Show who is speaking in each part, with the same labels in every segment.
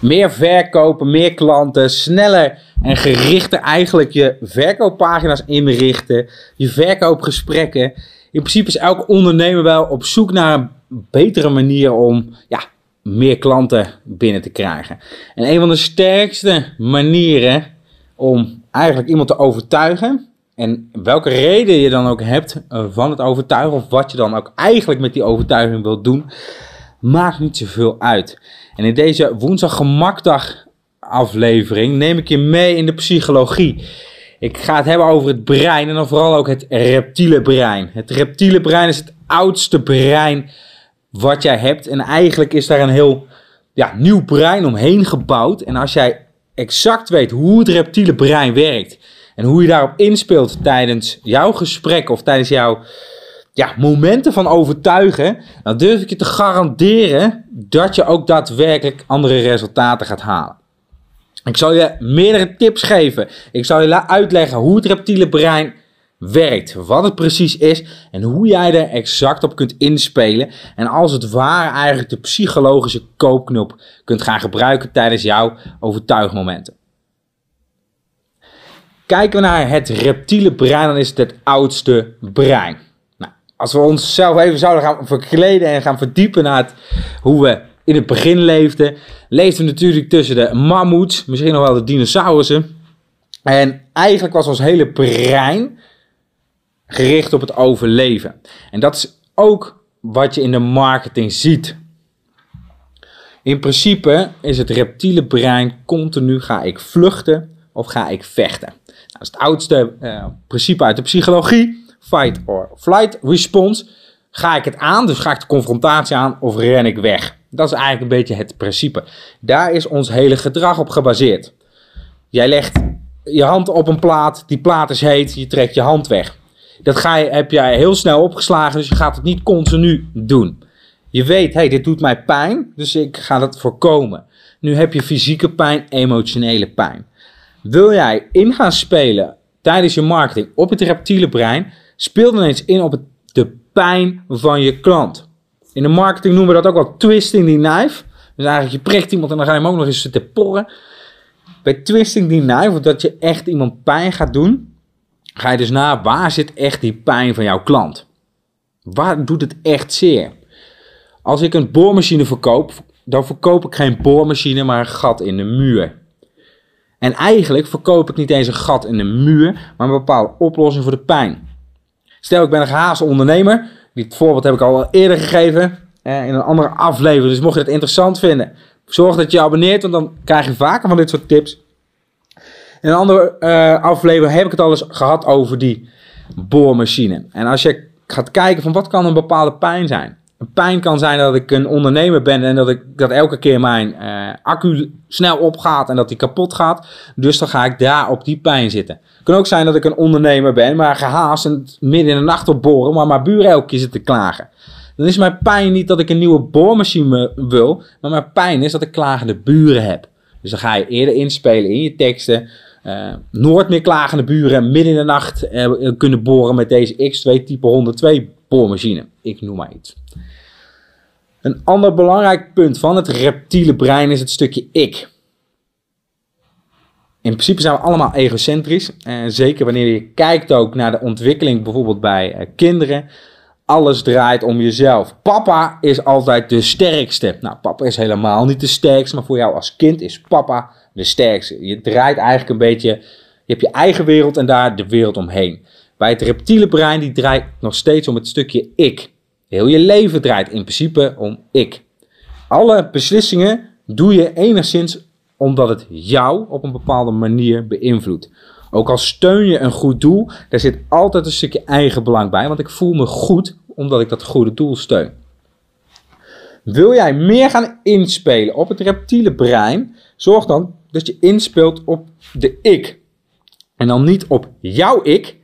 Speaker 1: meer verkopen, meer klanten, sneller en gerichter eigenlijk je verkooppagina's inrichten, je verkoopgesprekken. In principe is elke ondernemer wel op zoek naar een betere manier om ja, meer klanten binnen te krijgen. En een van de sterkste manieren om eigenlijk iemand te overtuigen, en welke reden je dan ook hebt van het overtuigen, of wat je dan ook eigenlijk met die overtuiging wilt doen, maakt niet zoveel uit. En in deze woensdag gemakdag aflevering neem ik je mee in de psychologie. Ik ga het hebben over het brein en dan vooral ook het reptiele brein. Het reptiele brein is het oudste brein wat jij hebt. En eigenlijk is daar een heel ja, nieuw brein omheen gebouwd. En als jij exact weet hoe het reptiele brein werkt en hoe je daarop inspeelt tijdens jouw gesprek of tijdens jouw ja, momenten van overtuigen, dan durf ik je te garanderen dat je ook daadwerkelijk andere resultaten gaat halen. Ik zal je meerdere tips geven. Ik zal je uitleggen hoe het reptiele brein werkt, wat het precies is en hoe jij er exact op kunt inspelen. En als het ware eigenlijk de psychologische koopknop kunt gaan gebruiken tijdens jouw overtuigmomenten. Kijken we naar het reptiele brein, dan is het het oudste brein. Als we onszelf even zouden gaan verkleden en gaan verdiepen naar hoe we in het begin leefden, leefden we natuurlijk tussen de mammoets, misschien nog wel de dinosaurussen. En eigenlijk was ons hele brein gericht op het overleven. En dat is ook wat je in de marketing ziet. In principe is het reptiele brein continu ga ik vluchten of ga ik vechten. Dat is het oudste uh, principe uit de psychologie. Fight or flight response. Ga ik het aan, dus ga ik de confrontatie aan of ren ik weg? Dat is eigenlijk een beetje het principe. Daar is ons hele gedrag op gebaseerd. Jij legt je hand op een plaat, die plaat is heet, je trekt je hand weg. Dat ga je, heb jij heel snel opgeslagen, dus je gaat het niet continu doen. Je weet, hey, dit doet mij pijn, dus ik ga dat voorkomen. Nu heb je fysieke pijn, emotionele pijn. Wil jij in gaan spelen tijdens je marketing op het reptiele brein, speel dan eens in op het, de pijn van je klant. In de marketing noemen we dat ook wel twisting the knife. Dus eigenlijk je prikt iemand en dan ga je hem ook nog eens te porren. Bij twisting the knife, dat je echt iemand pijn gaat doen, ga je dus na waar zit echt die pijn van jouw klant? Waar doet het echt zeer? Als ik een boormachine verkoop, dan verkoop ik geen boormachine, maar een gat in de muur. En eigenlijk verkoop ik niet eens een gat in de muur, maar een bepaalde oplossing voor de pijn. Stel, ik ben een gehaast ondernemer. Dit voorbeeld heb ik al eerder gegeven eh, in een andere aflevering. Dus mocht je het interessant vinden, zorg dat je je abonneert, want dan krijg je vaker van dit soort tips. In een andere uh, aflevering heb ik het al eens gehad over die boormachine. En als je gaat kijken van wat kan een bepaalde pijn zijn. Pijn kan zijn dat ik een ondernemer ben en dat, ik, dat elke keer mijn uh, accu snel opgaat en dat die kapot gaat. Dus dan ga ik daar op die pijn zitten. Het kan ook zijn dat ik een ondernemer ben, maar gehaast en midden in de nacht op boren, maar mijn buren elke keer zitten klagen. Dan is mijn pijn niet dat ik een nieuwe boormachine wil, maar mijn pijn is dat ik klagende buren heb. Dus dan ga je eerder inspelen in je teksten. Uh, nooit meer klagende buren midden in de nacht uh, kunnen boren met deze X2 type 102 boormachine. Ik noem maar iets. Een ander belangrijk punt van het reptiele brein is het stukje ik. In principe zijn we allemaal egocentrisch. En eh, zeker wanneer je kijkt ook naar de ontwikkeling bijvoorbeeld bij kinderen. Alles draait om jezelf. Papa is altijd de sterkste. Nou, papa is helemaal niet de sterkste, maar voor jou als kind is papa de sterkste. Je draait eigenlijk een beetje, je hebt je eigen wereld en daar de wereld omheen. Bij het reptiele brein, die draait nog steeds om het stukje ik. Heel je leven draait in principe om ik. Alle beslissingen doe je enigszins omdat het jou op een bepaalde manier beïnvloedt. Ook al steun je een goed doel, daar zit altijd een stukje eigen belang bij, want ik voel me goed omdat ik dat goede doel steun. Wil jij meer gaan inspelen op het reptiele brein, zorg dan dat je inspeelt op de ik. En dan niet op jouw ik,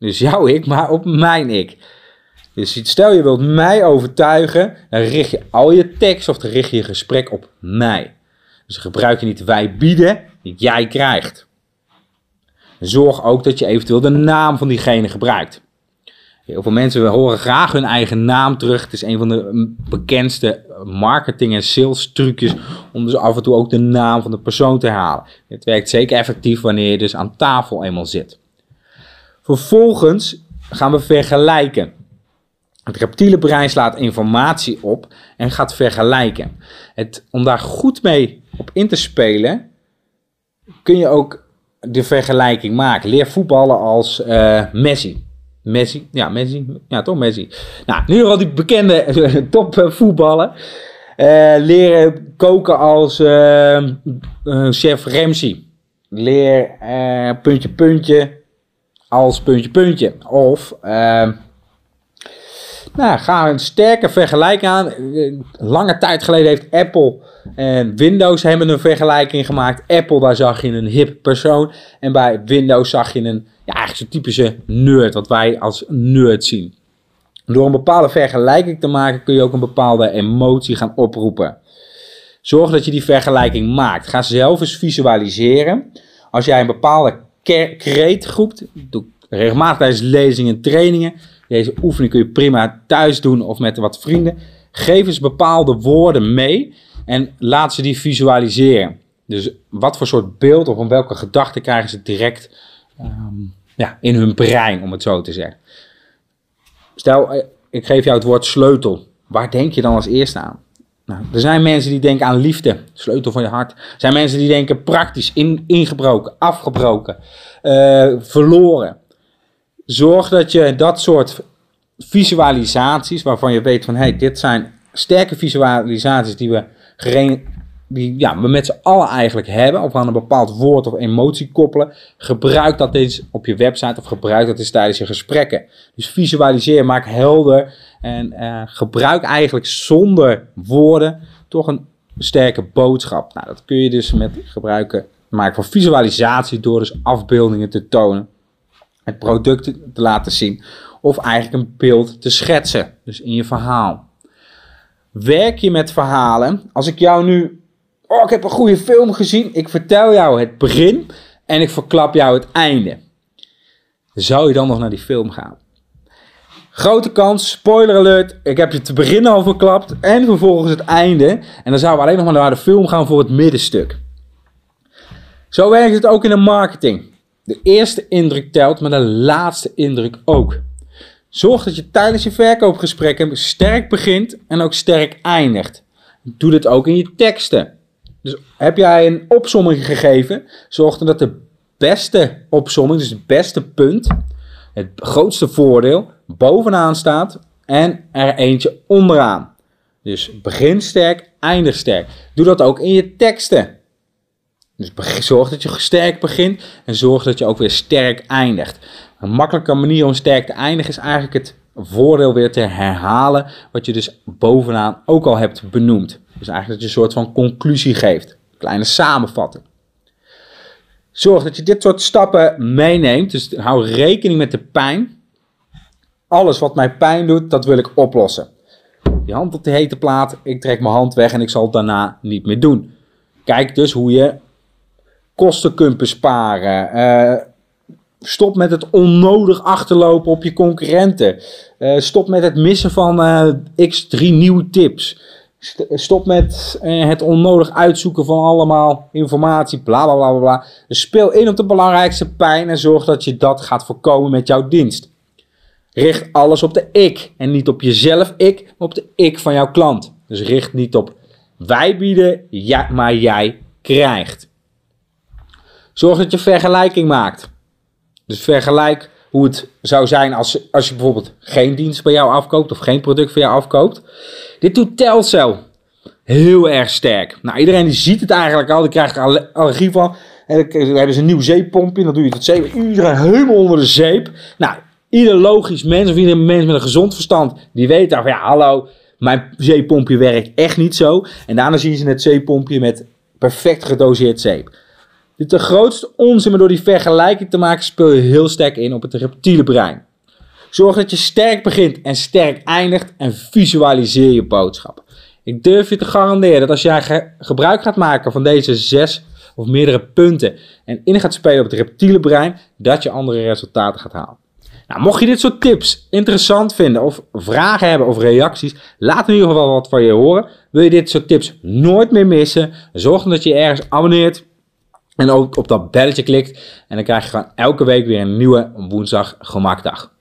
Speaker 1: dus jouw ik, maar op mijn ik. Dus stel je wilt mij overtuigen, dan richt je al je tekst of richt je gesprek op mij. Dus gebruik je niet wij bieden, jij krijgt. Zorg ook dat je eventueel de naam van diegene gebruikt. Heel veel mensen horen graag hun eigen naam terug. Het is een van de bekendste marketing- en sales trucjes om dus af en toe ook de naam van de persoon te halen. Het werkt zeker effectief wanneer je dus aan tafel eenmaal zit. Vervolgens gaan we vergelijken. Het reptiele brein slaat informatie op en gaat vergelijken. Het, om daar goed mee op in te spelen, kun je ook de vergelijking maken. Leer voetballen als uh, Messi. Messi, ja, Messi, ja, toch Messi. Nou, nu al die bekende topvoetballen. Uh, leren koken als chef Ramsey. Leer puntje, puntje als puntje, puntje. Of nou, ga een sterke vergelijking aan. Lange tijd geleden heeft Apple en Windows hebben een vergelijking gemaakt. Apple, daar zag je een hip persoon. En bij Windows zag je een, ja, eigenlijk zo'n typische nerd, wat wij als nerd zien. Door een bepaalde vergelijking te maken kun je ook een bepaalde emotie gaan oproepen. Zorg dat je die vergelijking maakt. Ga zelf eens visualiseren. Als jij een bepaalde kreet groept, doe regelmatig tijdens lezingen en trainingen, deze oefening kun je prima thuis doen of met wat vrienden. Geef eens bepaalde woorden mee en laat ze die visualiseren. Dus wat voor soort beeld of om welke gedachten krijgen ze direct ehm, ja, in hun brein, om het zo te zeggen. Stel, eh, ik geef jou het woord sleutel. Waar denk je dan als eerste aan? Nou, er zijn mensen die denken aan liefde, sleutel van je hart. Er zijn mensen die denken praktisch, in, ingebroken, afgebroken, uh, verloren. Zorg dat je dat soort visualisaties, waarvan je weet van hey, dit zijn sterke visualisaties die we, die, ja, we met z'n allen eigenlijk hebben, of aan een bepaald woord of emotie koppelen. Gebruik dat eens op je website of gebruik dat eens tijdens je gesprekken. Dus visualiseer, maak helder en uh, gebruik eigenlijk zonder woorden toch een sterke boodschap. Nou, dat kun je dus met gebruiken maken van visualisatie door dus afbeeldingen te tonen het product te laten zien of eigenlijk een beeld te schetsen, dus in je verhaal. Werk je met verhalen? Als ik jou nu, oh ik heb een goede film gezien, ik vertel jou het begin en ik verklap jou het einde. Zou je dan nog naar die film gaan? Grote kans, spoiler alert, ik heb je te beginnen al verklapt en vervolgens het einde. En dan zouden we alleen nog maar naar de film gaan voor het middenstuk. Zo werkt het ook in de marketing. De eerste indruk telt, maar de laatste indruk ook. Zorg dat je tijdens je verkoopgesprekken sterk begint en ook sterk eindigt. Doe dit ook in je teksten. Dus heb jij een opsomming gegeven, zorg dan dat de beste opsomming, dus het beste punt, het grootste voordeel, bovenaan staat en er eentje onderaan. Dus begin sterk, eindig sterk. Doe dat ook in je teksten. Dus zorg dat je sterk begint en zorg dat je ook weer sterk eindigt. Een makkelijke manier om sterk te eindigen is eigenlijk het voordeel weer te herhalen, wat je dus bovenaan ook al hebt benoemd. Dus eigenlijk dat je een soort van conclusie geeft, kleine samenvatting. Zorg dat je dit soort stappen meeneemt, dus hou rekening met de pijn. Alles wat mij pijn doet, dat wil ik oplossen. Je hand op de hete plaat, ik trek mijn hand weg en ik zal het daarna niet meer doen. Kijk dus hoe je kosten kunt besparen. Uh, stop met het onnodig achterlopen op je concurrenten. Uh, stop met het missen van uh, x drie nieuwe tips. Stop met het onnodig uitzoeken van allemaal informatie, bla bla bla bla. Dus speel in op de belangrijkste pijn en zorg dat je dat gaat voorkomen met jouw dienst. Richt alles op de ik en niet op jezelf ik, maar op de ik van jouw klant. Dus richt niet op wij bieden, ja, maar jij krijgt. Zorg dat je vergelijking maakt. Dus vergelijk hoe het zou zijn als, als je bijvoorbeeld geen dienst bij jou afkoopt of geen product van jou afkoopt. Dit doet Telcel heel erg sterk. Nou, iedereen die ziet het eigenlijk al, die krijgt er allergie van. En dan hebben ze een nieuw zeepompje, dan doe je het zeep. Iedereen helemaal onder de zeep. Nou, ieder logisch mens of ieder mens met een gezond verstand, die weet dan van ja, hallo, mijn zeepompje werkt echt niet zo. En daarna zien ze het zeepompje met perfect gedoseerd zeep. Dit is de grootste onzin, maar door die vergelijking te maken speel je heel sterk in op het reptiele brein. Zorg dat je sterk begint en sterk eindigt en visualiseer je boodschap. Ik durf je te garanderen dat als jij gebruik gaat maken van deze zes of meerdere punten en in gaat spelen op het reptiele brein, dat je andere resultaten gaat halen. Nou, mocht je dit soort tips interessant vinden of vragen hebben of reacties, laat in ieder geval wat van je horen. Wil je dit soort tips nooit meer missen? Zorg dan dat je ergens abonneert en ook op dat belletje klikt. En dan krijg je gewoon elke week weer een nieuwe woensdag gemakdag.